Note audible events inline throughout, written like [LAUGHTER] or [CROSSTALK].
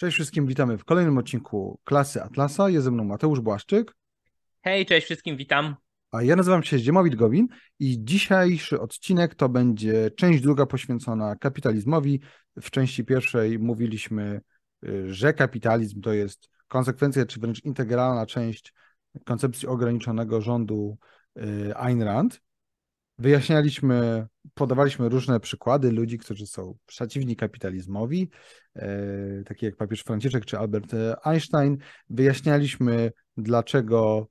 Cześć wszystkim, witamy w kolejnym odcinku Klasy Atlasa. Jest ze mną Mateusz Błaszczyk. Hej, cześć wszystkim, witam. A ja nazywam się Ziemowit Gowin i dzisiejszy odcinek to będzie część druga poświęcona kapitalizmowi. W części pierwszej mówiliśmy, y, że kapitalizm to jest konsekwencja, czy wręcz integralna część koncepcji ograniczonego rządu y, Ayn Rand. Wyjaśnialiśmy, podawaliśmy różne przykłady ludzi, którzy są przeciwni kapitalizmowi, e, takie jak papież Franciszek czy Albert Einstein. Wyjaśnialiśmy, dlaczego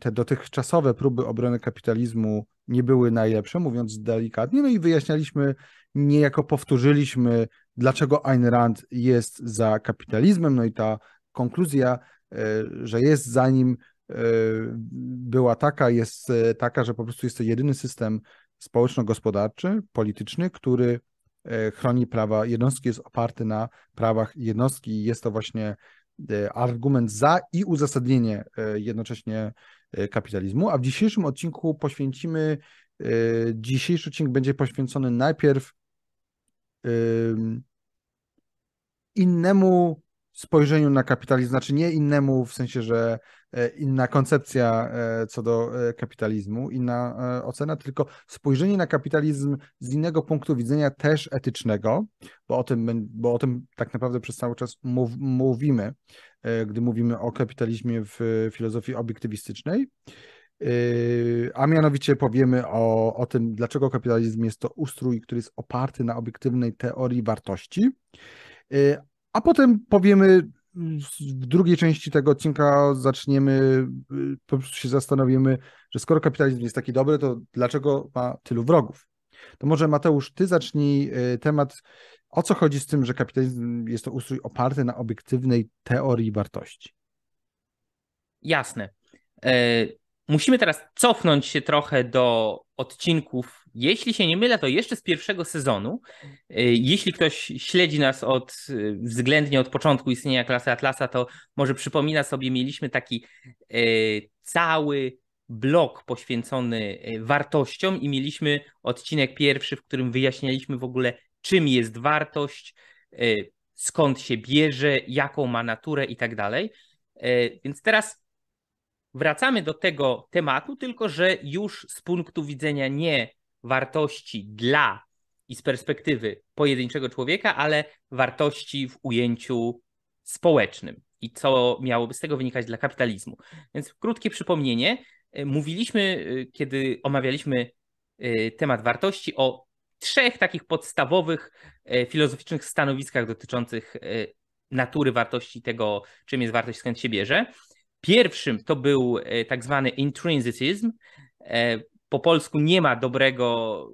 te dotychczasowe próby obrony kapitalizmu nie były najlepsze, mówiąc delikatnie, no i wyjaśnialiśmy, niejako powtórzyliśmy, dlaczego Ayn Rand jest za kapitalizmem, no i ta konkluzja, e, że jest za nim, E, była taka, jest e, taka, że po prostu jest to jedyny system społeczno-gospodarczy, polityczny, który e, chroni prawa jednostki, jest oparty na prawach jednostki i jest to właśnie argument za i uzasadnienie jednocześnie kapitalizmu. A w dzisiejszym odcinku poświęcimy, dzisiejszy odcinek będzie poświęcony najpierw innemu spojrzeniu na kapitalizm, znaczy nie innemu w sensie, że e, inna koncepcja e, co do e, kapitalizmu, inna ocena, tylko spojrzenie na kapitalizm z innego punktu widzenia też etycznego, bo o tym, bo o tym tak naprawdę przez cały czas mów, mówimy, gdy mówimy o kapitalizmie w filozofii obiektywistycznej. A mianowicie powiemy o, o tym, dlaczego kapitalizm jest to ustrój, który jest oparty na obiektywnej teorii wartości. A potem powiemy, w drugiej części tego odcinka zaczniemy, po prostu się zastanowimy, że skoro kapitalizm jest taki dobry, to dlaczego ma tylu wrogów? To może Mateusz, ty zacznij y, temat, o co chodzi z tym, że kapitalizm jest to ustrój oparty na obiektywnej teorii wartości? Jasne. E, musimy teraz cofnąć się trochę do odcinków jeśli się nie mylę, to jeszcze z pierwszego sezonu. Y, jeśli ktoś śledzi nas od y, względnie od początku istnienia klasy Atlasa, to może przypomina sobie, mieliśmy taki y, cały blok poświęcony wartościom i mieliśmy odcinek pierwszy, w którym wyjaśnialiśmy w ogóle, czym jest wartość, skąd się bierze, jaką ma naturę i tak dalej. Więc teraz wracamy do tego tematu, tylko że już z punktu widzenia nie wartości dla i z perspektywy pojedynczego człowieka, ale wartości w ujęciu społecznym i co miałoby z tego wynikać dla kapitalizmu. Więc krótkie przypomnienie. E, mówiliśmy, e, kiedy omawialiśmy e, temat wartości, o trzech takich podstawowych filozoficznych stanowiskach dotyczących natury wartości, tego, czym jest wartość, skąd się bierze. Pierwszym to był tak zwany intrinsycyzm, po polsku nie ma dobrego,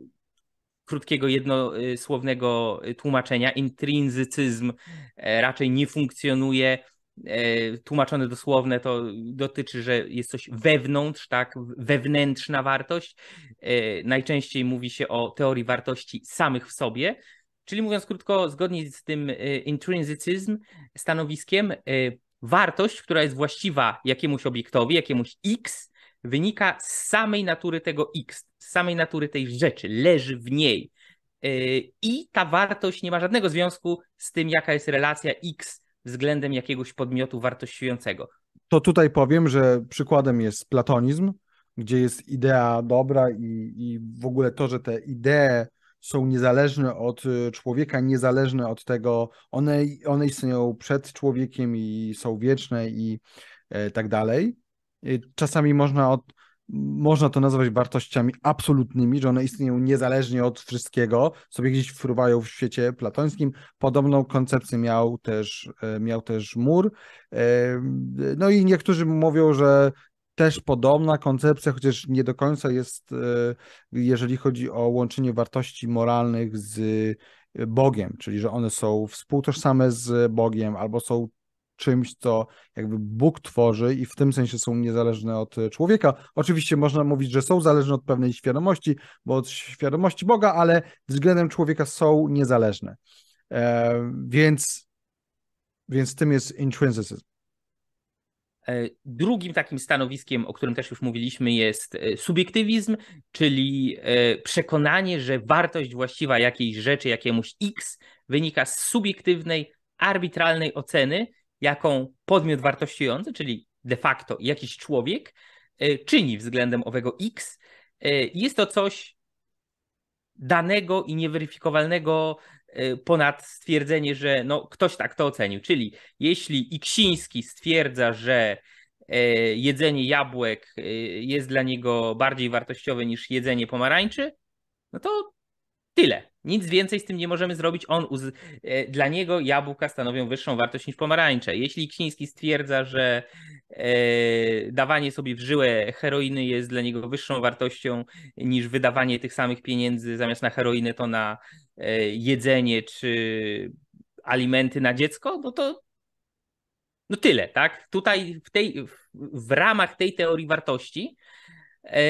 krótkiego, jednosłownego tłumaczenia. Intrinsycyzm e, raczej nie funkcjonuje. E, tłumaczone dosłowne to dotyczy, że jest coś wewnątrz, tak, wewnętrzna wartość. E, najczęściej mówi się o teorii wartości samych w sobie. Czyli mówiąc krótko, zgodnie z tym intrinsycyzm stanowiskiem, wartość, która jest właściwa jakiemuś obiektowi, jakiemuś X, wynika z samej natury tego X, z samej natury tej rzeczy, leży w niej. E, I ta wartość nie ma żadnego związku z tym, jaka jest relacja X względem jakiegoś podmiotu wartościującego. To tutaj powiem, że przykładem jest platonizm, gdzie jest idea dobra i, i w ogóle to, że te idee są niezależne od człowieka, niezależne od tego, one, one istnieją przed człowiekiem i są wieczne i e, tak dalej. Czasami można, od, można to nazwać wartościami absolutnymi, że one istnieją niezależnie od wszystkiego, sobie gdzieś fruwają w świecie platońskim. Podobną koncepcję miał też, e, miał też Mur. E, no i niektórzy mówią, że też podobna koncepcja, chociaż nie do końca jest, e, jeżeli chodzi o łączenie wartości moralnych z Bogiem, czyli że one są współtożsame z Bogiem albo są czymś, co jakby Bóg tworzy i w tym sensie są niezależne od człowieka. Oczywiście można mówić, że są zależne od pewnej świadomości, bo od świadomości Boga, ale względem człowieka są niezależne. E, więc, więc tym jest intrinsycyzm. E, drugim takim stanowiskiem, o którym też już mówiliśmy, jest e, subiektywizm, czyli e, przekonanie, że wartość właściwa jakiejś rzeczy, jakiemuś X wynika z subiektywnej arbitralnej oceny, jaką podmiot wartościujący, czyli de facto jakiś człowiek, e, czyni względem owego X. E, jest to coś danego i nieweryfikowalnego e, ponad stwierdzenie, że no, ktoś tak to ocenił. Czyli jeśli Iksiński stwierdza, że jedzenie jabłek jest dla niego bardziej wartościowe niż jedzenie pomarańczy, no to tyle. Nic więcej z tym nie możemy zrobić. On uz... E, dla niego jabłka stanowią wyższą wartość niż pomarańcze. Jeśli Ksiński stwierdza, że e, dawanie sobie w żyłę heroiny jest dla niego wyższą wartością niż wydawanie tych samych pieniędzy zamiast na heroinę to na e, jedzenie czy alimenty na dziecko, no to no tyle, tak? Tutaj w, tej, w, ramach tej teorii wartości e,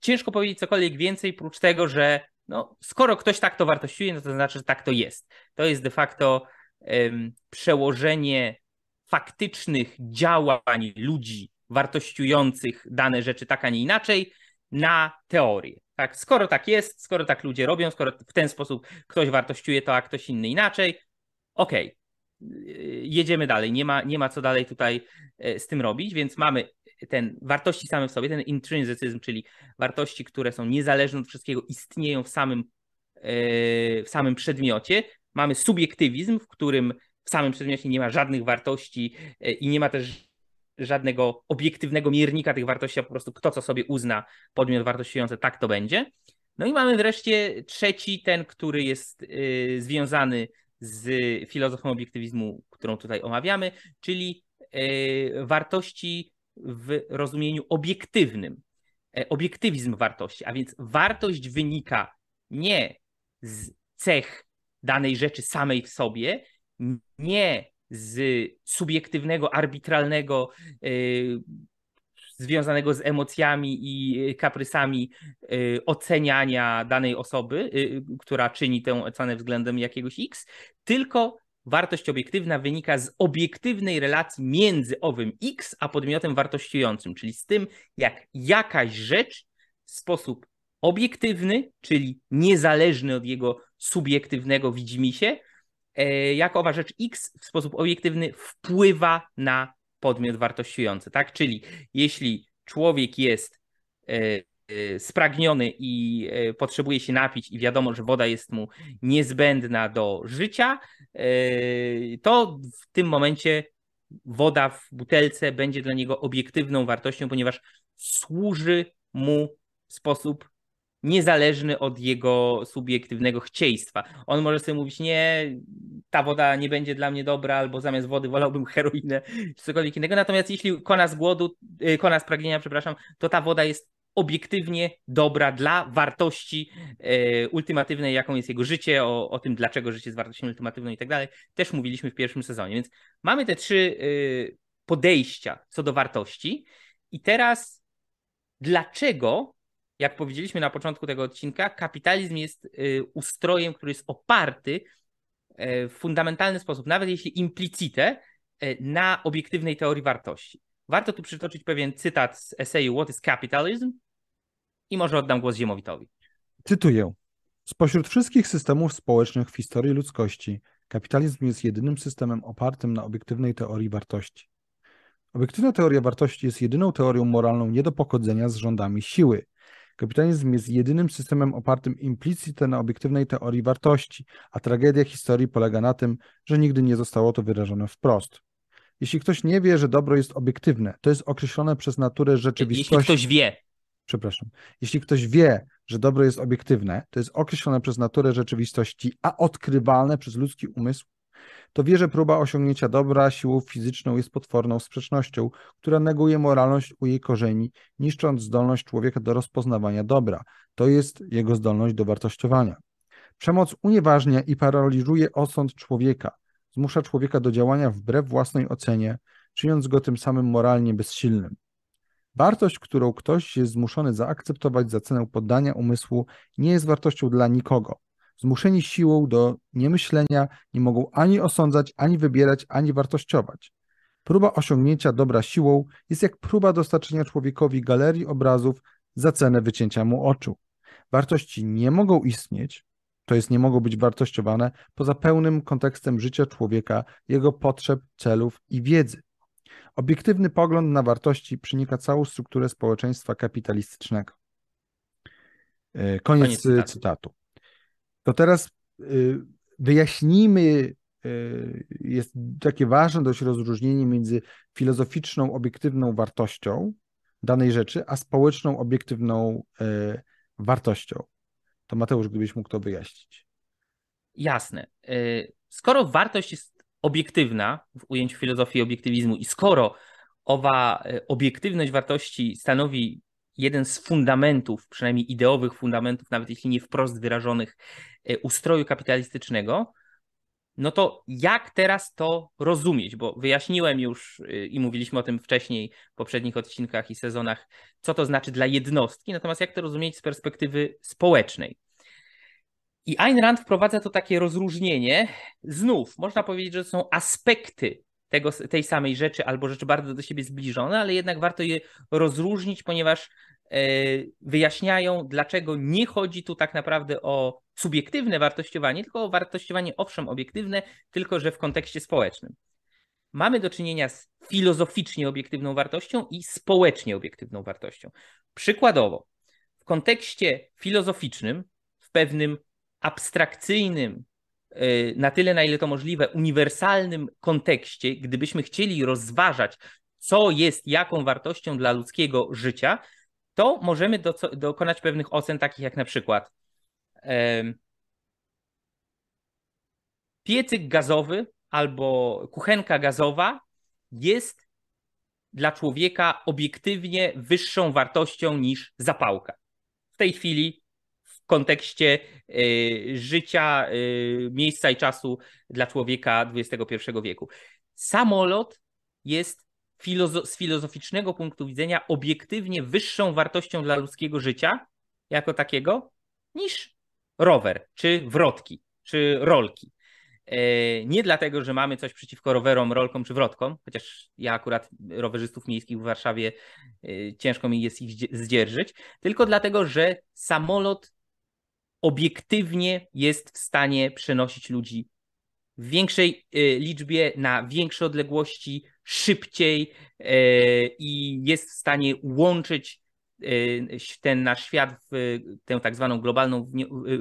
ciężko powiedzieć cokolwiek więcej, prócz tego, że no, skoro ktoś tak to wartościuje, no to znaczy, że tak to jest. To jest de facto um, przełożenie faktycznych działań ludzi wartościujących dane rzeczy tak, a nie inaczej na teorię. Tak? Skoro tak jest, skoro tak ludzie robią, skoro w ten sposób ktoś wartościuje to, a ktoś inny inaczej, okej, okay. jedziemy dalej. Nie ma, nie ma co dalej tutaj e, z tym robić, więc mamy ten wartości same w sobie, ten intrinsycyzm, czyli wartości, które są niezależne od wszystkiego, istnieją w samym, e, w samym przedmiocie. Mamy subiektywizm, w którym w samym przedmiocie nie ma żadnych wartości e, i nie ma też żadnego obiektywnego miernika tych wartości, a po prostu kto co sobie uzna podmiot wartościujący, tak to będzie. No i mamy wreszcie trzeci, ten, który jest e, związany z filozofią obiektywizmu, którą tutaj omawiamy, czyli wartości w rozumieniu obiektywnym. E, obiektywizm wartości, a więc wartość wynika nie z cech danej rzeczy samej w sobie, nie z subiektywnego, arbitralnego, yy, związanego z emocjami i kaprysami yy, oceniania danej osoby, yy, która czyni tę ocenę względem jakiegoś X, tylko wartość obiektywna wynika z obiektywnej relacji między owym X a podmiotem wartościującym, czyli z tym, jak jakaś rzecz w sposób obiektywny, czyli niezależny od jego subiektywnego widzimisię, e, jak owa rzecz X w sposób obiektywny wpływa na podmiot wartościujący. Tak? Czyli jeśli człowiek jest e, spragniony i y, potrzebuje się napić i wiadomo, że woda jest mu niezbędna do życia, y, to w tym momencie woda w butelce będzie dla niego obiektywną wartością, ponieważ służy mu w sposób niezależny od jego subiektywnego chcieństwa. On może sobie mówić, nie, ta woda nie będzie dla mnie dobra, albo zamiast wody wolałbym [LAUGHS] heroinę, czy cokolwiek innego. Natomiast jeśli kona z głodu, kona z pragnienia, przepraszam, to ta woda jest obiektywnie dobra dla wartości e, ultimatywnej, jaką jest jego życie, o, o tym, dlaczego życie jest wartością ultimatywną i tak dalej, też mówiliśmy w pierwszym sezonie. Więc mamy te trzy e, podejścia co do wartości. I teraz, dlaczego, jak powiedzieliśmy na początku tego odcinka, kapitalizm jest e, ustrojem, który jest oparty e, w fundamentalny sposób, nawet jeśli implicite, e, na obiektywnej teorii wartości. Warto tu przytoczyć pewien cytat z eseju What is Capitalism, i może oddam głos Ziemowitowi. Cytuję. Spośród wszystkich systemów społecznych w historii ludzkości, kapitalizm jest jedynym systemem opartym na obiektywnej teorii wartości. Obiektywna teoria wartości jest jedyną teorią moralną nie do pogodzenia z rządami siły. Kapitalizm jest jedynym systemem opartym implicite na obiektywnej teorii wartości, a tragedia historii polega na tym, że nigdy nie zostało to wyrażone wprost. Jeśli ktoś nie wie, że dobro jest obiektywne, to jest określone przez naturę rzeczywistości. Jeśli ktoś wie, przepraszam, jeśli ktoś wie, że dobro jest obiektywne, to jest określone przez naturę rzeczywistości, a odkrywalne przez ludzki umysł, to wie, że próba osiągnięcia dobra siłą fizyczną jest potworną sprzecznością, która neguje moralność u jej korzeni, niszcząc zdolność człowieka do rozpoznawania dobra. To jest jego zdolność do wartościowania. Przemoc unieważnia i paraliżuje osąd człowieka, zmusza człowieka do działania wbrew własnej ocenie, czyniąc go tym samym moralnie bezsilnym. Wartość, którą ktoś jest zmuszony zaakceptować za cenę poddania umysłu, nie jest wartością dla nikogo. Zmuszeni siłą do niemyślenia nie mogą ani osądzać, ani wybierać, ani wartościować. Próba osiągnięcia dobra siłą jest jak próba dostarczenia człowiekowi galerii obrazów za cenę wycięcia mu oczu. Wartości nie mogą istnieć, to jest nie mogą być wartościowane poza pełnym kontekstem życia człowieka, jego potrzeb, celów i wiedzy. Obiektywny pogląd na wartości przenika całą strukturę społeczeństwa kapitalistycznego. E, koniec, Koniec cytatu. cytatu. To teraz y, wyjaśnijmy, y, jest takie ważne dość rozróżnienie między filozoficzną, obiektywną wartością danej rzeczy, a społeczną, obiektywną wartością. To Mateusz, gdybyś mógł to wyjaśnić. Jasne. Skoro wartość jest obiektywna w ujęciu filozofii obiektywizmu i skoro owa obiektywność wartości stanowi jeden z fundamentów, przynajmniej ideowych fundamentów, nawet jeśli nie wprost wyrażonych, e, ustroju kapitalistycznego, no to jak teraz to rozumieć? Bo wyjaśniłem już e, i mówiliśmy o tym wcześniej w poprzednich odcinkach i sezonach, co to znaczy dla jednostki, natomiast jak to rozumieć z perspektywy społecznej. I Ayn Rand wprowadza to takie rozróżnienie. Znów można powiedzieć, że są aspekty tego, tej samej rzeczy albo rzeczy bardzo do siebie zbliżone, ale jednak warto je rozróżnić, ponieważ e, wyjaśniają, dlaczego nie chodzi tu tak naprawdę o subiektywne wartościowanie, tylko o wartościowanie, owszem, obiektywne, tylko że w kontekście społecznym. Mamy do czynienia z filozoficznie obiektywną wartością i społecznie obiektywną wartością. Przykładowo, w kontekście filozoficznym, w pewnym abstrakcyjnym, Y, na tyle, na ile to możliwe, uniwersalnym kontekście, gdybyśmy chcieli rozważać, co jest jaką wartością dla ludzkiego życia, to możemy do, dokonać pewnych ocen, takich jak na przykład piecyk gazowy albo kuchenka gazowa jest dla człowieka obiektywnie wyższą wartością niż zapałka. W tej chwili kontekście y, życia, y, miejsca i czasu dla człowieka XXI wieku. Samolot jest filozo z filozoficznego punktu widzenia obiektywnie wyższą wartością dla ludzkiego życia jako takiego niż rower, czy wrotki, czy rolki. E, nie dlatego, że mamy coś przeciwko rowerom, rolkom czy wrotkom, chociaż ja akurat rowerzystów miejskich w Warszawie ciężko mi jest ich zdzierżyć, tylko dlatego, że samolot obiektywnie jest w stanie przenosić ludzi w większej y, liczbie, na większe odległości, szybciej y, i jest w stanie łączyć y, ten nasz świat w tę tak zwaną globalną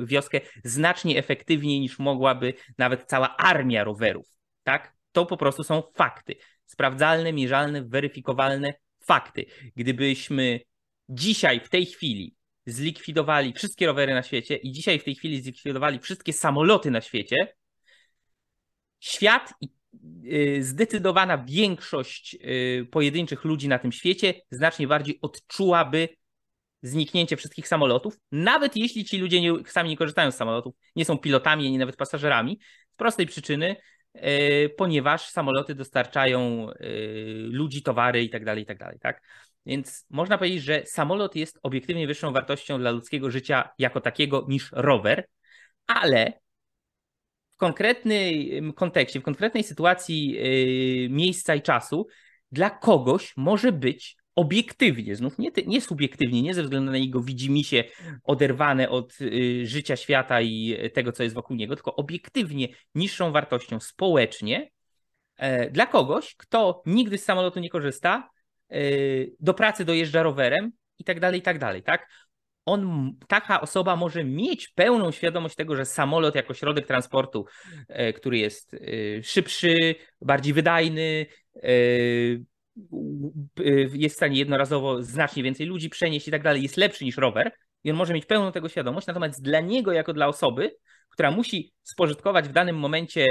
wioskę znacznie efektywniej niż mogłaby nawet cała armia rowerów. Tak? To po prostu są fakty. Sprawdzalne, mierzalne, weryfikowalne fakty. Gdybyśmy dzisiaj, w tej chwili, zlikwidowali wszystkie rowery na świecie i dzisiaj w tej chwili zlikwidowali wszystkie samoloty na świecie, świat i y, zdecydowana większość y, pojedynczych ludzi na tym świecie znacznie bardziej odczułaby zniknięcie wszystkich samolotów, nawet jeśli ci ludzie nie, sami nie korzystają z samolotów, nie są pilotami ani nawet pasażerami, z prostej przyczyny, y, ponieważ samoloty dostarczają ludzi, towary i tak dalej, i tak dalej, tak? Więc można powiedzieć, że samolot jest obiektywnie wyższą wartością dla ludzkiego życia jako takiego niż rower, ale w konkretnym kontekście, w konkretnej sytuacji yy, miejsca i czasu, dla kogoś może być obiektywnie, znów nie, nie subiektywnie, nie ze względu na jego widzimisię oderwane od y, życia świata i tego, co jest wokół niego, tylko obiektywnie niższą wartością społecznie e, dla kogoś, kto nigdy z samolotu nie korzysta, Y, do pracy dojeżdża rowerem i tak dalej, i tak dalej, tak? On, taka osoba może mieć pełną świadomość tego, że samolot jako środek transportu, e, który jest e, szybszy, bardziej wydajny, e, jest w stanie jednorazowo znacznie więcej ludzi przenieść i tak dalej, jest lepszy niż rower i on może mieć pełną tego świadomość, natomiast dla niego jako dla osoby, która musi spożytkować w danym momencie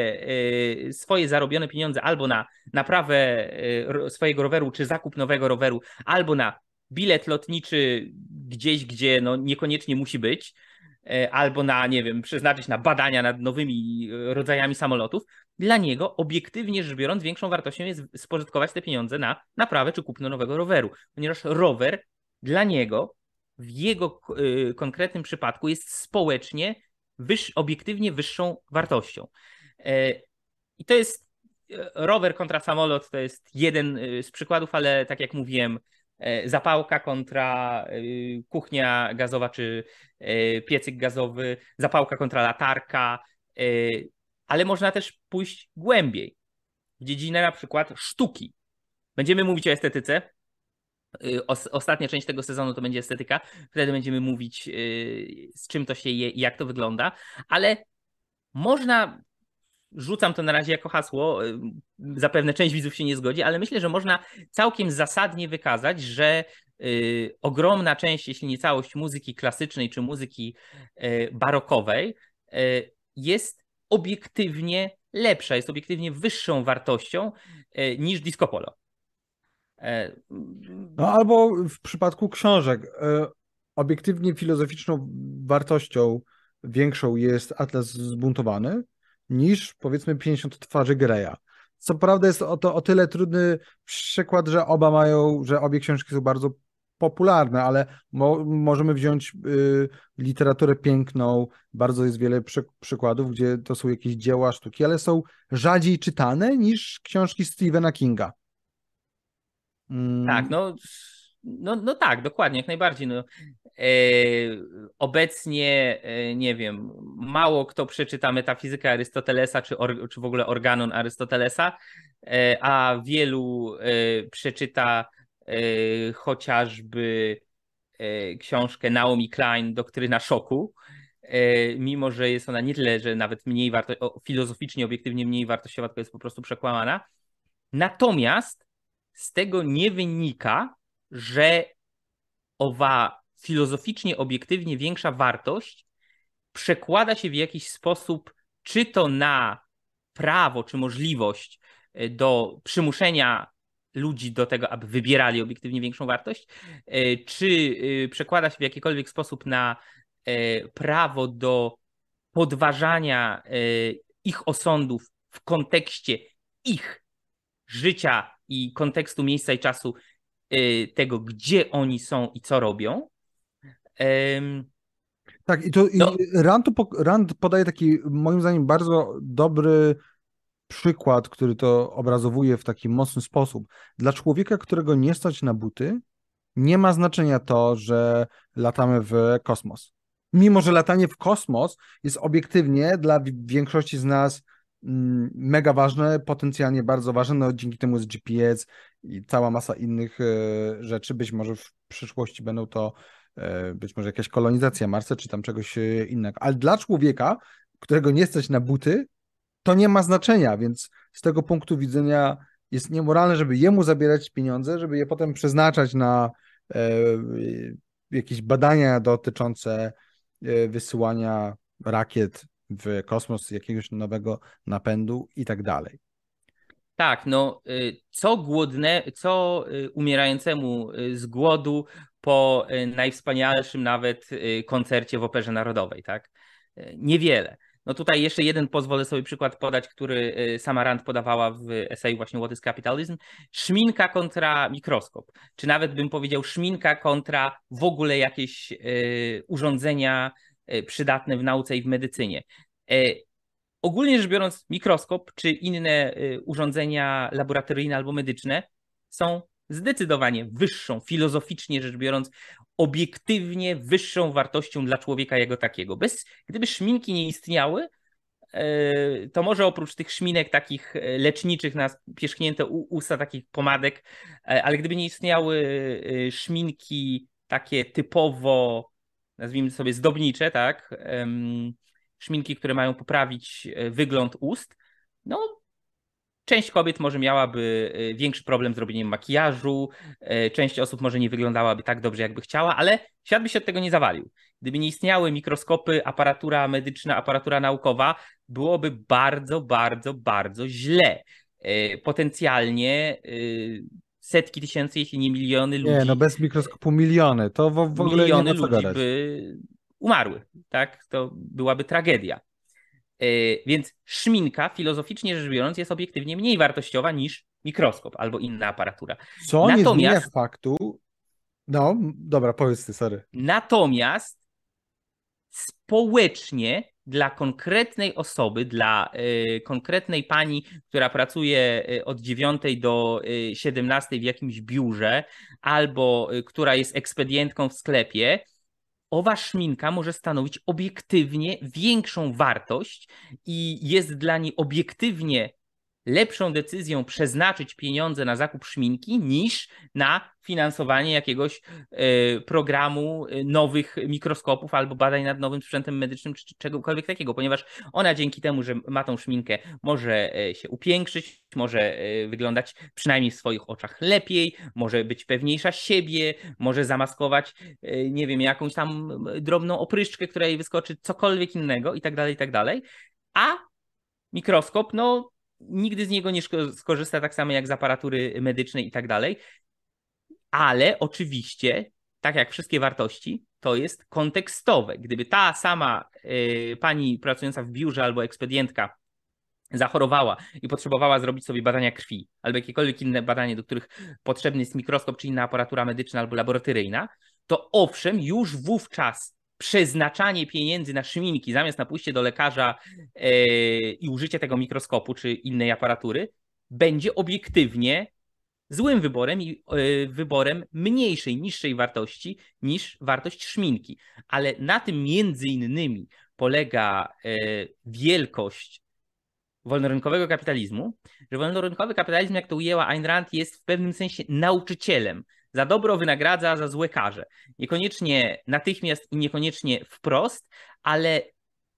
e, swoje zarobione pieniądze albo na naprawę e, swojego roweru, czy zakup nowego roweru, albo na bilet lotniczy gdzieś, gdzie no niekoniecznie musi być, e, albo na, nie wiem, przeznaczyć na badania nad nowymi rodzajami samolotów, dla niego obiektywnie rzecz biorąc większą wartością jest spożytkować te pieniądze na naprawę czy kupno nowego roweru, ponieważ rower dla niego w jego konkretnym przypadku jest społecznie wyż, obiektywnie wyższą wartością. E, I to jest e, rower kontra samolot, to jest jeden e, z przykładów, ale tak jak mówiłem, zapałka kontra kuchnia gazowa czy piecyk gazowy, zapałka kontra latarka, ale można też pójść głębiej w dziedzinę na przykład sztuki. Będziemy mówić o estetyce. Y, ostatnia część tego sezonu to będzie estetyka. Wtedy będziemy mówić, y, z czym to się je jak to wygląda, ale można rzucam to na razie jako hasło, y, zapewne część widzów się nie zgodzi, ale myślę, że można całkiem zasadnie wykazać, że ogromna część, jeśli nie całość muzyki klasycznej czy muzyki barokowej jest obiektywnie lepsza, jest obiektywnie wyższą wartością niż disco polo. E, no albo w przypadku książek, e, obiektywnie filozoficzną wartością większą jest Atlas Zbuntowany niż powiedzmy 50 twarzy Greya. Co prawda jest o, to, o tyle trudny przykład, że oba mają, że obie książki są bardzo popularne, ale mo możemy wziąć y, literaturę piękną, bardzo jest wiele przy przykładów, gdzie to są jakieś dzieła sztuki, ale są rzadziej czytane niż książki Stephena Kinga. Mm. Tak, no, no, no tak, dokładnie, jak najbardziej. No. E, obecnie, e, nie wiem, mało kto przeczyta metafizykę Arystotelesa, czy, or, czy w ogóle organon Arystotelesa, e, a wielu e, przeczyta e, chociażby e, książkę Naomi Klein, Doktryna Szoku, mimo że jest ona nie tyle, że nawet mniej warto, filozoficznie, obiektywnie mniej wartościowa, tylko jest po prostu przekłamana. Natomiast z tego nie wynika, że owa filozoficznie, obiektywnie większa wartość przekłada się w jakiś sposób, czy to na prawo, czy możliwość e, do przymuszenia ludzi do tego, aby wybierali obiektywnie większą wartość, e, czy e, przekłada się w jakikolwiek sposób na prawo do podważania ich osądów w kontekście ich życia i kontekstu miejsca i czasu y, tego, gdzie oni są i co robią. Tak, i to no. i Rand, Rand podaje taki, moim zdaniem, bardzo dobry przykład, który to obrazowuje w taki mocny sposób. Dla człowieka, którego nie stać na buty, nie ma znaczenia to, że latamy w kosmos. Mimo, że latanie w kosmos jest obiektywnie dla większości z nas mega ważne, potencjalnie bardzo ważne, no dzięki temu jest GPS i cała masa innych e, rzeczy, być może w przyszłości będą to e, być może jakaś kolonizacja Marsa, czy tam czegoś e, innego, ale dla człowieka, którego nie stać na buty, to nie ma znaczenia, więc z tego punktu widzenia jest niemoralne, żeby jemu zabierać pieniądze, żeby je potem przeznaczać na jakieś badania dotyczące wysyłania rakiet w kosmos, jakiegoś nowego napędu i tak dalej. Tak, no y, co głodne, co y, umierającemu y, z głodu po najwspanialszym nawet koncercie w Operze Narodowej, tak? Niewiele. No tutaj jeszcze jeden pozwolę sobie przykład podać, który sama Rand podawała w eseju właśnie What is Capitalism. Szminka kontra mikroskop, czy nawet bym powiedział szminka kontra w ogóle jakieś urządzenia E, przydatne w nauce i w medycynie. E, ogólnie rzecz biorąc, mikroskop czy inne e, urządzenia laboratoryjne albo medyczne są zdecydowanie wyższą, filozoficznie rzecz biorąc, obiektywnie wyższą wartością dla człowieka jako takiego. Bez, gdyby szminki nie istniały, to może oprócz tych szminek takich leczniczych na pierzchnięte usta, takich pomadek, ale gdyby nie istniały szminki takie typowo nazwijmy sobie zdobnicze, tak, szminki, które mają poprawić e, wygląd ust, no Część kobiet może miałaby e, większy problem z robieniem makijażu, e, część osób może nie wyglądałaby tak dobrze, jakby chciała, ale świat by się od tego nie zawalił. Gdyby nie istniały mikroskopy, aparatura medyczna, aparatura naukowa, byłoby bardzo, bardzo, bardzo źle. Potencjalnie setki tysięcy, jeśli nie miliony ludzi. Nie, no bez mikroskopu miliony. To w, w ogóle miliony nie ma co ludzi gadać. by umarły, tak? To byłaby tragedia. E, więc szminka, filozoficznie rzecz biorąc, jest obiektywnie mniej wartościowa niż mikroskop albo inna aparatura. Co Natomiast, nie zmienia faktu... No, dobra, powiedz ty, sorry. Natomiast społecznie dla konkretnej osoby, dla y, konkretnej pani, która pracuje y, od 9 do 17 w jakimś biurze, albo która jest ekspedientką w sklepie, owa szminka może stanowić obiektywnie większą wartość i jest dla niej obiektywnie lepszą decyzją przeznaczyć pieniądze na zakup szminki niż na finansowanie jakiegoś e, programu e, nowych mikroskopów albo badań nad nowym sprzętem medycznym czy czegokolwiek takiego, ponieważ ona dzięki temu, że ma tą szminkę, może e, się upiększyć, może wyglądać przynajmniej w swoich oczach lepiej, może być pewniejsza siebie, może zamaskować, nie wiem, jakąś tam drobną opryszczkę, która jej wyskoczy, cokolwiek innego i tak dalej, i tak dalej. A mikroskop, no nigdy z niego nie skorzysta tak samo jak z aparatury medycznej i tak dalej. Ale oczywiście, tak jak wszystkie wartości, to jest kontekstowe. Gdyby ta sama y, pani pracująca w biurze albo ekspedientka zachorowała i potrzebowała zrobić sobie badania krwi albo jakiekolwiek inne badanie, do których potrzebny jest mikroskop czy inna aparatura medyczna albo laboratoryjna, to owszem, już wówczas przeznaczanie pieniędzy na szminki zamiast na pójście do lekarza yy, i użycie tego mikroskopu czy innej aparatury będzie obiektywnie złym wyborem i yy, wyborem mniejszej, niższej wartości niż wartość szminki. Ale na tym między innymi polega yy, wielkość wolnorynkowego kapitalizmu, że wolnorynkowy kapitalizm, jak to ujęła Ayn Rand, jest w pewnym sensie nauczycielem. Za dobro wynagradza, za złe karze. Niekoniecznie natychmiast i niekoniecznie wprost, ale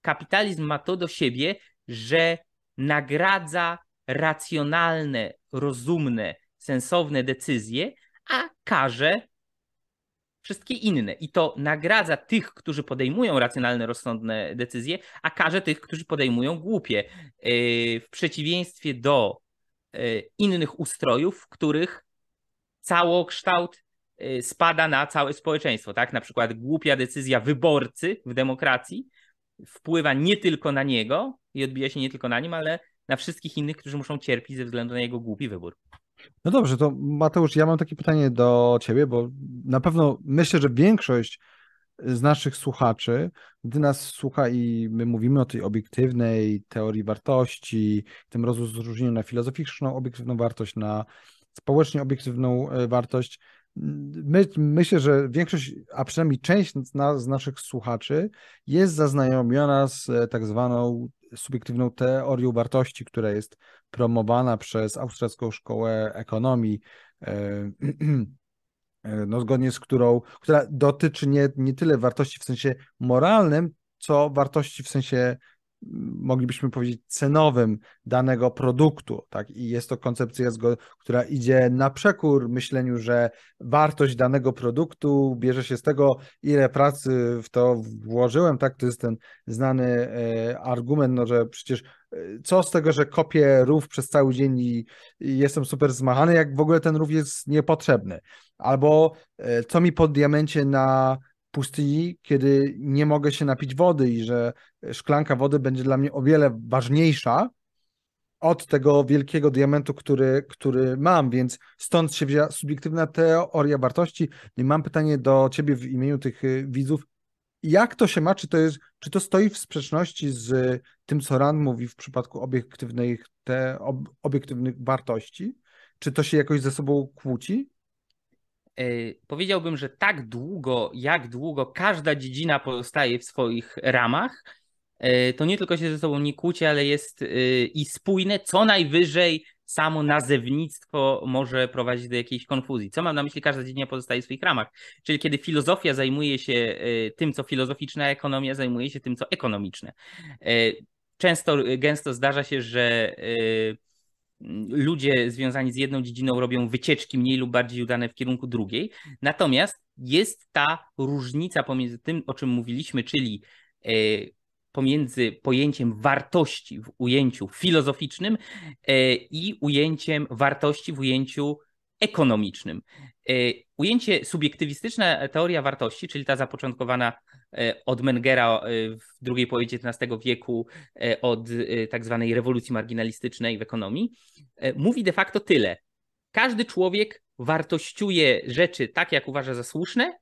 kapitalizm ma to do siebie, że nagradza racjonalne, rozumne, sensowne decyzje, a karze wszystkie inne. I to nagradza tych, którzy podejmują racjonalne, rozsądne decyzje, a karze tych, którzy podejmują głupie. Yy, w przeciwieństwie do yy, innych ustrojów, w których całokształt yy, spada na całe społeczeństwo. Tak? Na przykład głupia decyzja wyborcy w demokracji wpływa nie tylko na niego i odbija się nie tylko na nim, ale na wszystkich innych, którzy muszą cierpieć ze względu na jego głupi wybór. No dobrze, to Mateusz, ja mam takie pytanie do ciebie, bo na pewno myślę, że większość z naszych słuchaczy, gdy nas słucha i my mówimy o tej obiektywnej teorii wartości, tym rozróżnieniu na filozoficzną obiektywną wartość, na społecznie obiektywną e, wartość, My, myślę, że większość, a przynajmniej część z, nas, z naszych słuchaczy jest zaznajomiona z e, tak zwaną subiektywną teorią wartości, która jest promowana przez Austriacką Szkołę Ekonomii, e, [CLEARS THROAT] no, zgodnie z którą, która dotyczy nie, nie tyle wartości w sensie moralnym, co wartości w sensie moglibyśmy powiedzieć, cenowym danego produktu. Tak? I jest to koncepcja, która idzie na przekór myśleniu, że wartość danego produktu bierze się z tego, ile pracy w to włożyłem. Tak? To jest ten znany e, argument, no, że przecież e, co z tego, że kopię rów przez cały dzień i, jestem super zmachany, jak w ogóle ten rów jest niepotrzebny. Albo e, co mi po diamencie na pustyni, kiedy nie mogę się napić wody i że szklanka wody będzie dla mnie o wiele ważniejsza od tego wielkiego diamentu, który, który mam, więc stąd się wzięła subiektywna teoria wartości. I mam pytanie do ciebie w imieniu tych y, widzów. Jak to się ma? Czy to, jest, czy to stoi w sprzeczności z tym, co Rand mówi w przypadku obiektywnych, te, ob, obiektywnych wartości? Czy to się jakoś ze sobą kłóci? E, powiedziałbym, że tak długo, jak długo każda dziedzina pozostaje w swoich ramach, e, to nie tylko się ze sobą nie kłóci, ale jest e, i spójne, co najwyżej samo nazewnictwo może prowadzić do jakiejś konfuzji. Co mam na myśli, każda dziedzina pozostaje w swoich ramach. Czyli kiedy filozofia zajmuje się tym, co filozoficzne, a ekonomia zajmuje się tym, co ekonomiczne. Często, gęsto zdarza się, że ludzie związani z jedną dziedziną robią wycieczki mniej lub bardziej udane w kierunku drugiej. Natomiast jest ta różnica pomiędzy tym, o czym mówiliśmy, czyli e, pomiędzy pojęciem wartości w ujęciu filozoficznym e, i ujęciem wartości w ujęciu ekonomicznym. E, ujęcie subiektywistyczna teoria wartości, czyli ta zapoczątkowana e, od Mengera e, w drugiej połowie XIX wieku, od tak zwanej rewolucji marginalistycznej w ekonomii, mówi de facto tyle. Każdy człowiek wartościuje rzeczy tak, jak uważa za słuszne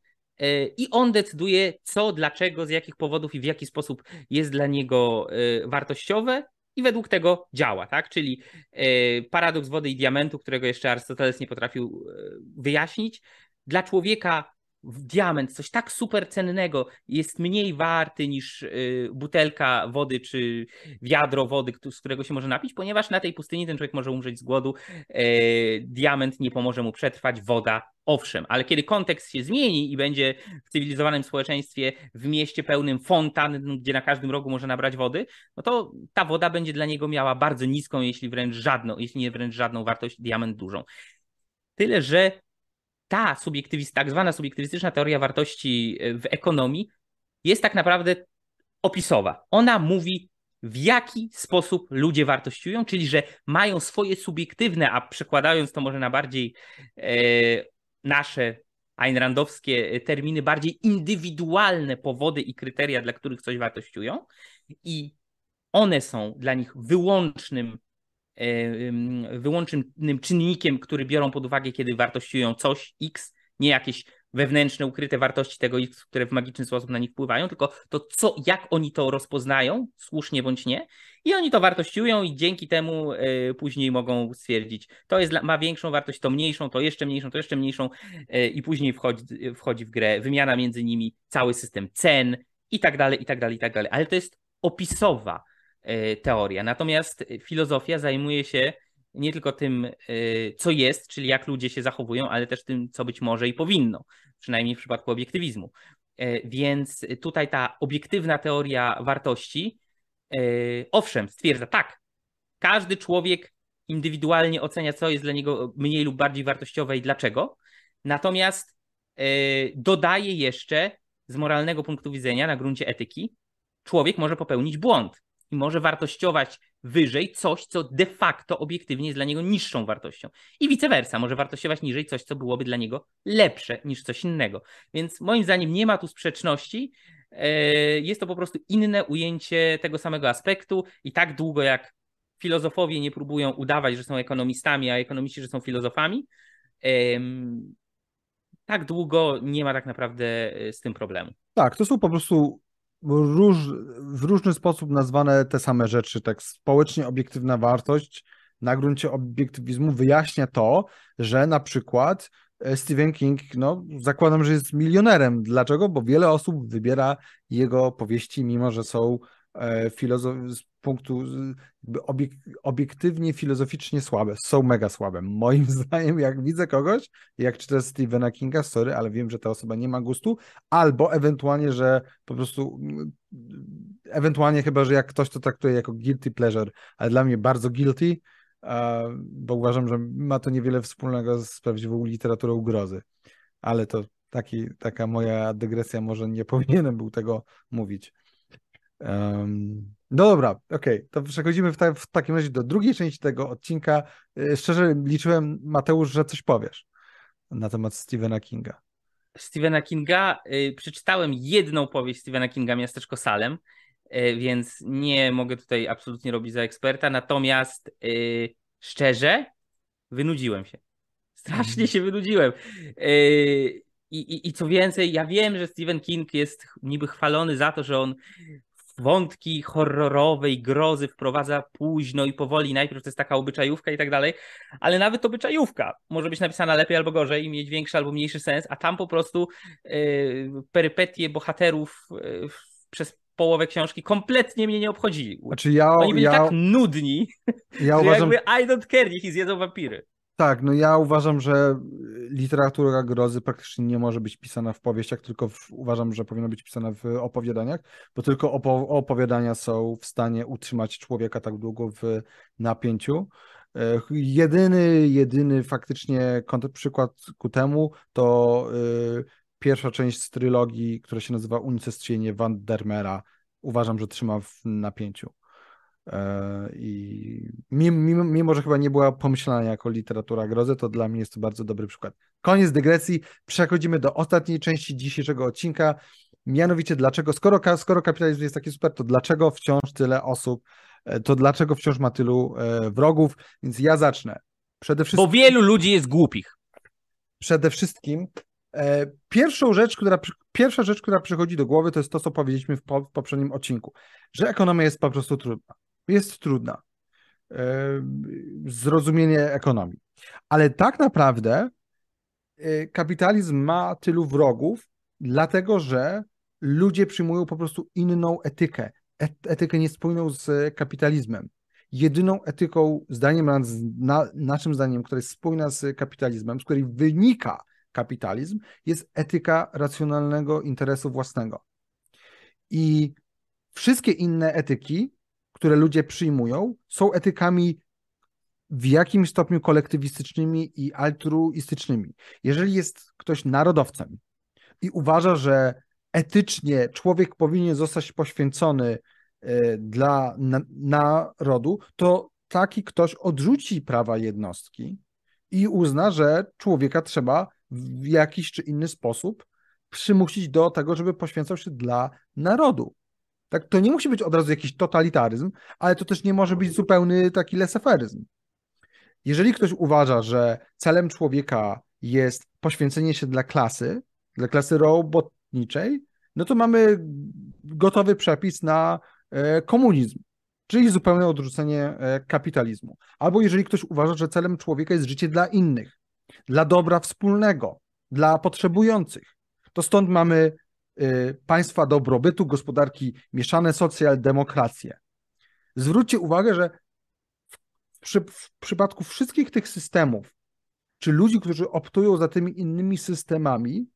i on decyduje, co, dlaczego, z jakich powodów i w jaki sposób jest dla niego wartościowe i według tego działa, tak? Czyli paradoks wody i diamentu, którego jeszcze Arystoteles nie potrafił wyjaśnić, dla człowieka diament, coś tak super cennego jest mniej warty niż y, butelka wody czy wiadro wody, z którego się może napić, ponieważ na tej pustyni ten człowiek może umrzeć z głodu, e, diament nie pomoże mu przetrwać, woda owszem, ale kiedy kontekst się zmieni i będzie w cywilizowanym społeczeństwie w mieście pełnym fontan, gdzie na każdym rogu może nabrać wody, no to ta woda będzie dla niego miała bardzo niską, jeśli wręcz żadną, jeśli nie wręcz żadną wartość, diament dużą. Tyle, że ta subiektywist, tak zwana subiektywistyczna teoria wartości e, w ekonomii jest tak naprawdę opisowa. Ona mówi, w jaki sposób ludzie wartościują, czyli że mają swoje subiektywne, a przekładając to może na bardziej e, nasze Randowskie terminy, bardziej indywidualne powody i kryteria, dla których coś wartościują, i one są dla nich wyłącznym wyłącznym czynnikiem, który biorą pod uwagę, kiedy wartościują coś X, nie jakieś wewnętrzne, ukryte wartości tego X, które w magiczny sposób na nich wpływają, tylko to, co, jak oni to rozpoznają, słusznie bądź nie, i oni to wartościują i dzięki temu y, później mogą stwierdzić, to jest, ma większą wartość, to mniejszą, to jeszcze mniejszą, to jeszcze mniejszą y, i później wchodzi, wchodzi w grę wymiana między nimi, cały system cen i tak dalej, i tak dalej, i tak dalej. Ale to jest opisowa E, teoria. Natomiast filozofia zajmuje się nie tylko tym, e, co jest, czyli jak ludzie się zachowują, ale też tym, co być może i powinno, przynajmniej w przypadku obiektywizmu. E, więc tutaj ta obiektywna teoria wartości, owszem, stwierdza tak, każdy człowiek indywidualnie ocenia, co jest dla niego mniej lub bardziej wartościowe i dlaczego. Natomiast dodaje jeszcze z moralnego punktu widzenia, na gruncie etyki, człowiek może popełnić błąd i może wartościować wyżej coś, co de facto obiektywnie jest dla niego niższą wartością. I vice versa, może wartościować niżej coś, co byłoby dla niego lepsze niż coś innego. Więc moim zdaniem nie ma tu sprzeczności. E, jest to po prostu inne ujęcie tego samego aspektu i tak długo jak filozofowie nie próbują udawać, że są ekonomistami, a ekonomiści, że są filozofami, tak długo nie ma tak naprawdę e, z tym problemu. Tak, to są po prostu róż, w różny sposób nazwane te same rzeczy. Tak społecznie obiektywna wartość na gruncie obiektywizmu wyjaśnia to, że na przykład e, Stephen King, no zakładam, że jest milionerem. Dlaczego? Bo wiele osób wybiera jego powieści, mimo że są e, filozof- punktu obiek obiektywnie, filozoficznie słabe. Są mega słabe. Moim [LAUGHS] zdaniem, jak widzę kogoś, jak czytam Stephena Kinga, sorry, ale wiem, że ta osoba nie ma gustu, albo ewentualnie, że po prostu ewentualnie chyba, że jak ktoś to traktuje jako guilty pleasure, ale dla mnie bardzo guilty, bo uważam, że ma to niewiele wspólnego z prawdziwą literaturą grozy. Ale to taki, taka moja dygresja, może nie [LAUGHS] powinienem był tego mówić. Um, no dobra, okej, okay. to przechodzimy w, ta, w, takim razie do drugiej części tego odcinka. Y, szczerze liczyłem, Mateusz, że coś powiesz na temat Stephena Kinga. Stephena Kinga, y, przeczytałem jedną powieść Stephena Kinga, Miasteczko Salem, y, więc nie mogę tutaj absolutnie robić za eksperta, natomiast y, szczerze wynudziłem się. Strasznie mhm. się wynudziłem. Y, i, i, I co więcej, ja wiem, że Stephen King jest niby chwalony za to, że on wątki horrorowej grozy wprowadza późno i powoli. Najpierw to jest taka obyczajówka i tak dalej, ale nawet obyczajówka może być napisana lepiej albo gorzej i mieć większy albo mniejszy sens, a tam po prostu yy, perypetie bohaterów yy, przez połowę książki kompletnie mnie nie obchodzili. Znaczy ja, Oni byli ja, tak nudni, ja że uważam... jakby I don't care, niech ich zjedzą wampiry. Tak, no ja uważam, że literatura grozy praktycznie nie może być pisana w powieściach, tylko w, uważam, że powinna być pisana w opowiadaniach, bo tylko opo opowiadania są w stanie utrzymać człowieka tak długo w napięciu. E, jedyny, jedyny faktycznie przykład ku temu to y, pierwsza część z trylogii, która się nazywa Unicestwienie Van Dermera. Uważam, że trzyma w napięciu. E, I mimo, mimo, że chyba nie była pomyślana jako literatura grozy, to dla mnie jest to bardzo dobry przykład. Koniec dygresji. Przechodzimy do ostatniej części dzisiejszego odcinka. Mianowicie, dlaczego, skoro, skoro kapitalizm jest taki super, to dlaczego wciąż tyle osób, e, to dlaczego wciąż ma tylu e, wrogów? Więc ja zacznę. Przede wszystkim. Bo wielu ludzi jest głupich. Przede wszystkim pierwszą rzecz, która, pierwsza rzecz, która przychodzi do głowy, to jest to, co powiedzieliśmy w, po, w poprzednim odcinku, że ekonomia jest po prostu trudna. Jest trudna. E, zrozumienie ekonomii. Ale tak naprawdę e, kapitalizm ma tylu wrogów, dlatego że ludzie przyjmują po prostu inną etykę, etykę niespójną z kapitalizmem. Jedyną etyką, zdaniem na, naszym zdaniem, która jest spójna z kapitalizmem, z której wynika kapitalizm, jest etyka racjonalnego interesu własnego. I wszystkie inne etyki, które ludzie przyjmują, są etykami w jakimś stopniu kolektywistycznymi i altruistycznymi. Jeżeli jest ktoś narodowcem i uważa, że etycznie człowiek powinien zostać poświęcony e, dla narodu, to taki ktoś odrzuci prawa jednostki i uzna, że człowieka trzeba w jakiś czy inny sposób przymusić do tego, żeby poświęcał się dla narodu. Tak, to nie musi być od razu jakiś totalitaryzm, ale to też nie może być zupełny taki leseferyzm. Jeżeli ktoś uważa, że celem człowieka jest poświęcenie się dla klasy, dla klasy robotniczej, no to mamy gotowy przepis na e, komunizm, czyli zupełne odrzucenie e, kapitalizmu. Albo jeżeli ktoś uważa, że celem człowieka jest życie dla innych, dla dobra wspólnego, dla potrzebujących, to stąd mamy państwa dobrobytu, gospodarki mieszane, socjaldemokrację. Zwróćcie uwagę, że w, przy, w przypadku wszystkich tych systemów, czy ludzi, którzy optują za tymi innymi systemami,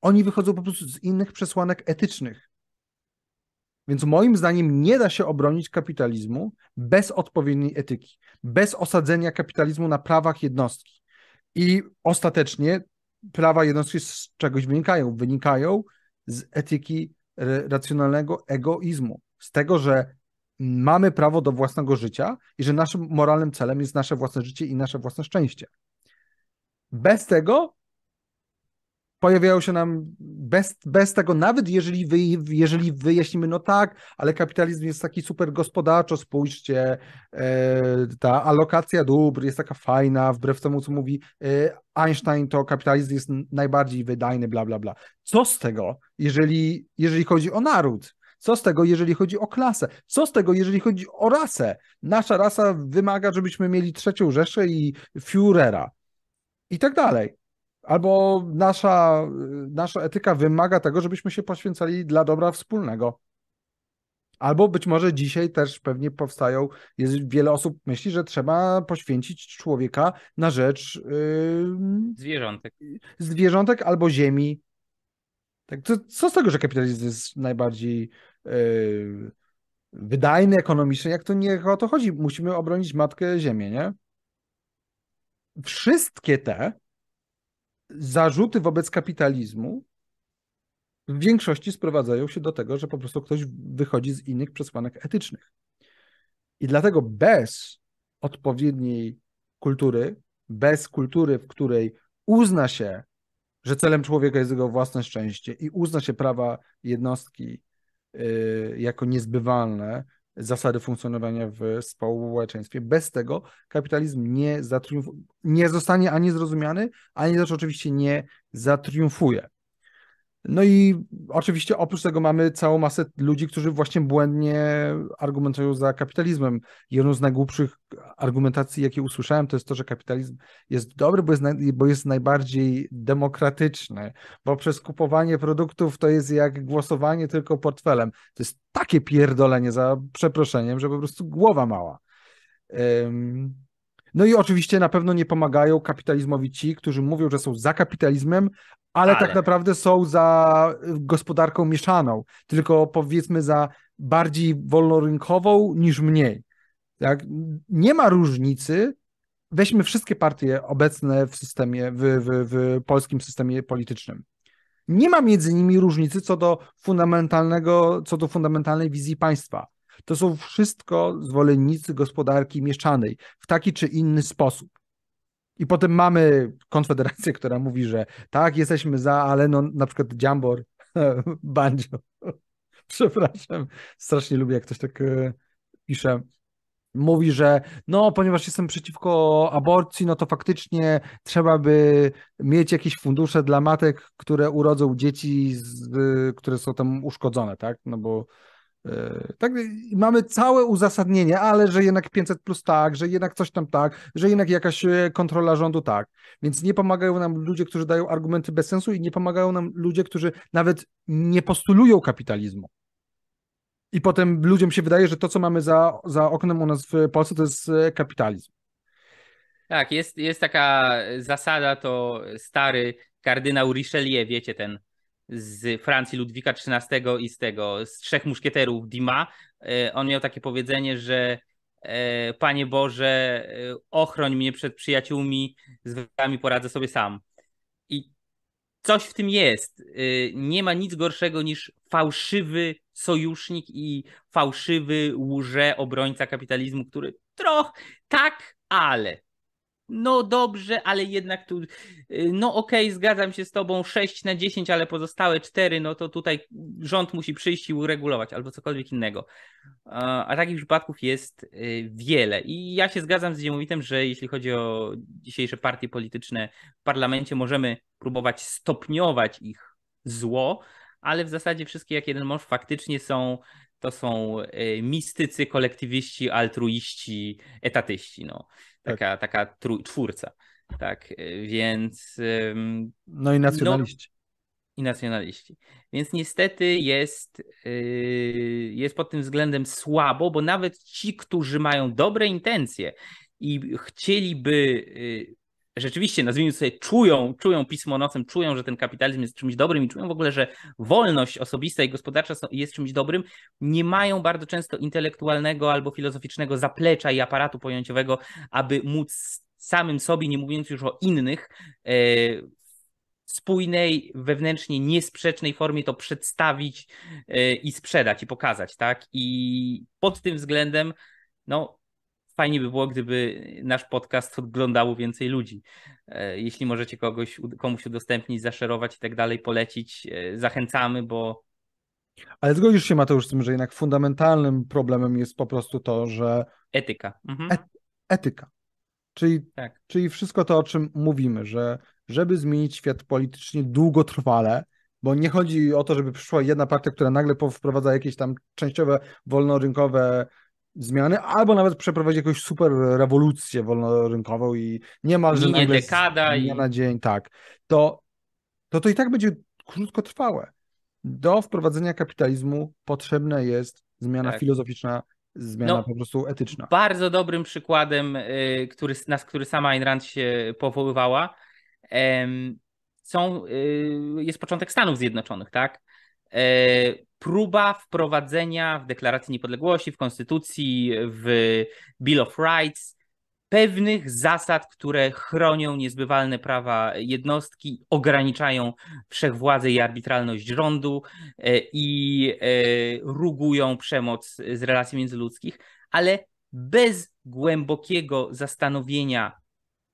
oni wychodzą po prostu z innych przesłanek etycznych. Więc moim zdaniem nie da się obronić kapitalizmu bez odpowiedniej etyki, bez osadzenia kapitalizmu na prawach jednostki. I ostatecznie prawa jednostki z czegoś wynikają. Wynikają z etyki racjonalnego egoizmu, z tego, że mamy prawo do własnego życia i że naszym moralnym celem jest nasze własne życie i nasze własne szczęście. Bez tego pojawiają się nam bez, bez tego, nawet jeżeli, wy, jeżeli wyjaśnimy, no tak, ale kapitalizm jest taki super gospodarczo, spójrzcie, e, ta alokacja dóbr jest taka fajna, wbrew temu, co mówi e, Einstein, to kapitalizm jest najbardziej wydajny, bla, bla, bla. Co z tego, jeżeli, jeżeli chodzi o naród? Co z tego, jeżeli chodzi o klasę? Co z tego, jeżeli chodzi o rasę? Nasza rasa wymaga, żebyśmy mieli trzecią Rzeszę i Führera i tak dalej. Albo nasza, nasza etyka wymaga tego, żebyśmy się poświęcali dla dobra wspólnego. Albo być może dzisiaj też pewnie powstają, jest wiele osób myśli, że trzeba poświęcić człowieka na rzecz yy, zwierzątek. Zwierzątek albo ziemi. Tak, to, co z tego, że kapitalizm jest najbardziej yy, wydajny ekonomicznie, jak to nie o to chodzi. Musimy obronić matkę ziemię, nie? Wszystkie te zarzuty wobec kapitalizmu w większości sprowadzają się do tego, że po prostu ktoś wychodzi z innych przesłanek etycznych. I dlatego bez odpowiedniej kultury, bez kultury, w której uzna się, że celem człowieka jest jego własne szczęście i uzna się prawa jednostki yy, jako niezbywalne, zasady funkcjonowania w społeczeństwie. Bez tego kapitalizm nie, nie zostanie ani zrozumiany, ani też oczywiście nie zatriumfuje. No i oczywiście oprócz tego mamy całą masę ludzi, którzy właśnie błędnie argumentują za kapitalizmem. Jedną z najgłupszych argumentacji, jakie usłyszałem, to jest to, że kapitalizm jest dobry, bo jest, naj, bo jest najbardziej demokratyczny, bo przez kupowanie produktów to jest jak głosowanie tylko portfelem. To jest takie pierdolenie za przeproszeniem, że po prostu głowa mała. No i oczywiście na pewno nie pomagają kapitalizmowi ci, którzy mówią, że są za kapitalizmem, ale, ale, tak naprawdę są za gospodarką mieszaną, tylko powiedzmy za bardziej wolnorynkową niż mniej. Tak? Nie ma różnicy. Weźmy wszystkie partie obecne w systemie, w, w, w polskim systemie politycznym. Nie ma między nimi różnicy co do fundamentalnego, co do fundamentalnej wizji państwa. To są wszystko zwolennicy gospodarki mieszanej w taki czy inny sposób. I potem mamy Konfederację, [LAUGHS] która mówi, że tak, jesteśmy za, ale no na przykład Jambor, [LAUGHS] Banjo, [LAUGHS] przepraszam, strasznie lubię, jak ktoś tak e, pisze. mówi, że no, ponieważ jestem przeciwko aborcji, no to faktycznie trzeba by mieć jakieś fundusze dla matek, które urodzą dzieci, z, które są tam uszkodzone, tak? No bo tak, mamy całe uzasadnienie, ale że jednak 500 plus tak, że jednak coś tam tak, że jednak jakaś e, kontrola rządu tak. Więc nie pomagają nam ludzie, którzy dają argumenty bez sensu i nie pomagają nam ludzie, którzy nawet nie postulują kapitalizmu. I potem ludziom się wydaje, że to, co mamy za, za oknem u nas w Polsce, to jest e, kapitalizm. Tak, jest, jest taka zasada, to stary kardynał Richelieu, wiecie, ten z Francji Ludwika XIII i z tego, z trzech muszkieterów Dima. E, on miał takie powiedzenie, że e, Panie Boże, ochroń mnie przed przyjaciółmi, z wami poradzę sobie sam. I coś w tym jest. Nie ma nic gorszego niż fałszywy sojusznik i fałszywy łże obrońca kapitalizmu, który trochę tak, ale no dobrze, ale jednak tu, y, no okej, okay, zgadzam się z tobą, 6 na 10, ale pozostałe 4, no to tutaj rząd musi przyjść i uregulować albo cokolwiek innego. A takich przypadków jest y, wiele. I ja się zgadzam z Dziemowitem, że jeśli chodzi o dzisiejsze partie polityczne w parlamencie, możemy próbować stopniować ich zło, ale w zasadzie wszystkie jak jeden mąż faktycznie są to są y, mistycy, kolektywiści, altruiści, etatyści. No. Tak. Taka, tak. taka trój, czwórca. Tak, y, więc. No i nacjonaliści. No, I nacjonaliści. Więc niestety jest, y, jest pod tym względem słabo, bo nawet ci, którzy mają dobre intencje i chcieliby rzeczywiście, nazwijmy sobie, czują, czują pismo nocem, czują, że ten kapitalizm jest czymś dobrym i czują w ogóle, że wolność osobista i gospodarcza jest czymś dobrym, nie mają bardzo często intelektualnego albo filozoficznego zaplecza i aparatu pojęciowego, aby móc samym sobie, nie mówiąc już o innych, e, spójnej, wewnętrznie niesprzecznej formie to przedstawić e, i sprzedać i pokazać, tak? I pod tym względem, no, fajnie by było, gdyby nasz podcast oglądało więcej ludzi. E, jeśli możecie kogoś, komuś udostępnić, zaszerować i tak dalej, polecić, e, zachęcamy, bo. Ale zgodzisz się, Mateusz, z tym, że jednak fundamentalnym problemem jest po prostu to, że. Etyka. Mhm. E etyka. Czyli, tak. czyli wszystko to, o czym mówimy, że żeby zmienić świat politycznie długotrwale, bo nie chodzi o to, żeby przyszła jedna partia, która nagle wprowadza jakieś tam częściowe wolnorynkowe zmiany, albo nawet przeprowadzić jakąś super rewolucję wolnorynkową i niemalże Minie nagle dekada z dnia i... na dzień, tak, to, to to i tak będzie krótkotrwałe. Do wprowadzenia kapitalizmu potrzebna jest zmiana tak. filozoficzna, zmiana no, po prostu etyczna. Bardzo dobrym przykładem, y, który, na który sama Ayn Rand się powoływała, są, y, jest początek Stanów Zjednoczonych, tak? E, próba wprowadzenia w Deklaracji Niepodległości, w Konstytucji, w Bill of Rights pewnych zasad, które chronią niezbywalne prawa jednostki, ograniczają wszechwładzę i arbitralność rządu e, i e, rugują przemoc z relacji międzyludzkich, ale bez głębokiego zastanowienia,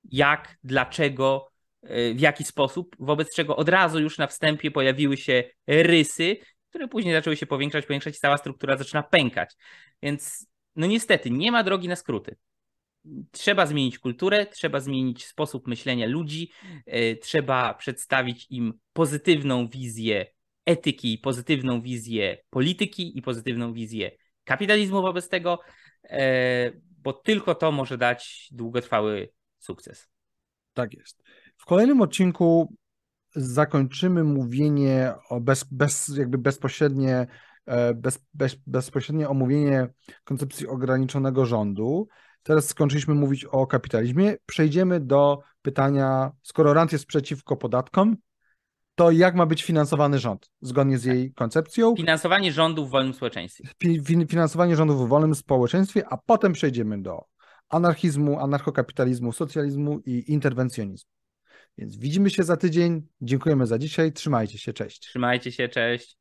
jak, dlaczego, w jaki sposób, wobec czego od razu już na wstępie pojawiły się rysy, które później zaczęły się powiększać, powiększać i cała struktura zaczyna pękać. Więc no niestety nie ma drogi na skróty. Trzeba zmienić kulturę, trzeba zmienić sposób myślenia ludzi, yy, trzeba przedstawić im pozytywną wizję etyki, pozytywną wizję polityki i pozytywną wizję kapitalizmu wobec tego, yy, bo tylko to może dać długotrwały sukces. Tak jest. W kolejnym odcinku zakończymy mówienie o bez, bez, jakby bezpośrednie, e, bez, bez, bezpośrednie omówienie koncepcji ograniczonego rządu. Teraz skończyliśmy mówić o kapitalizmie. Przejdziemy do pytania, skoro rand jest przeciwko podatkom, to jak ma być finansowany rząd zgodnie z jej koncepcją? Finansowanie rządu w wolnym społeczeństwie. Finansowanie rządu w wolnym społeczeństwie, a potem przejdziemy do anarchizmu, anarchokapitalizmu, socjalizmu i interwencjonizmu. Więc widzimy się za tydzień. Dziękujemy za dzisiaj. Trzymajcie się. Cześć. Trzymajcie się. Cześć.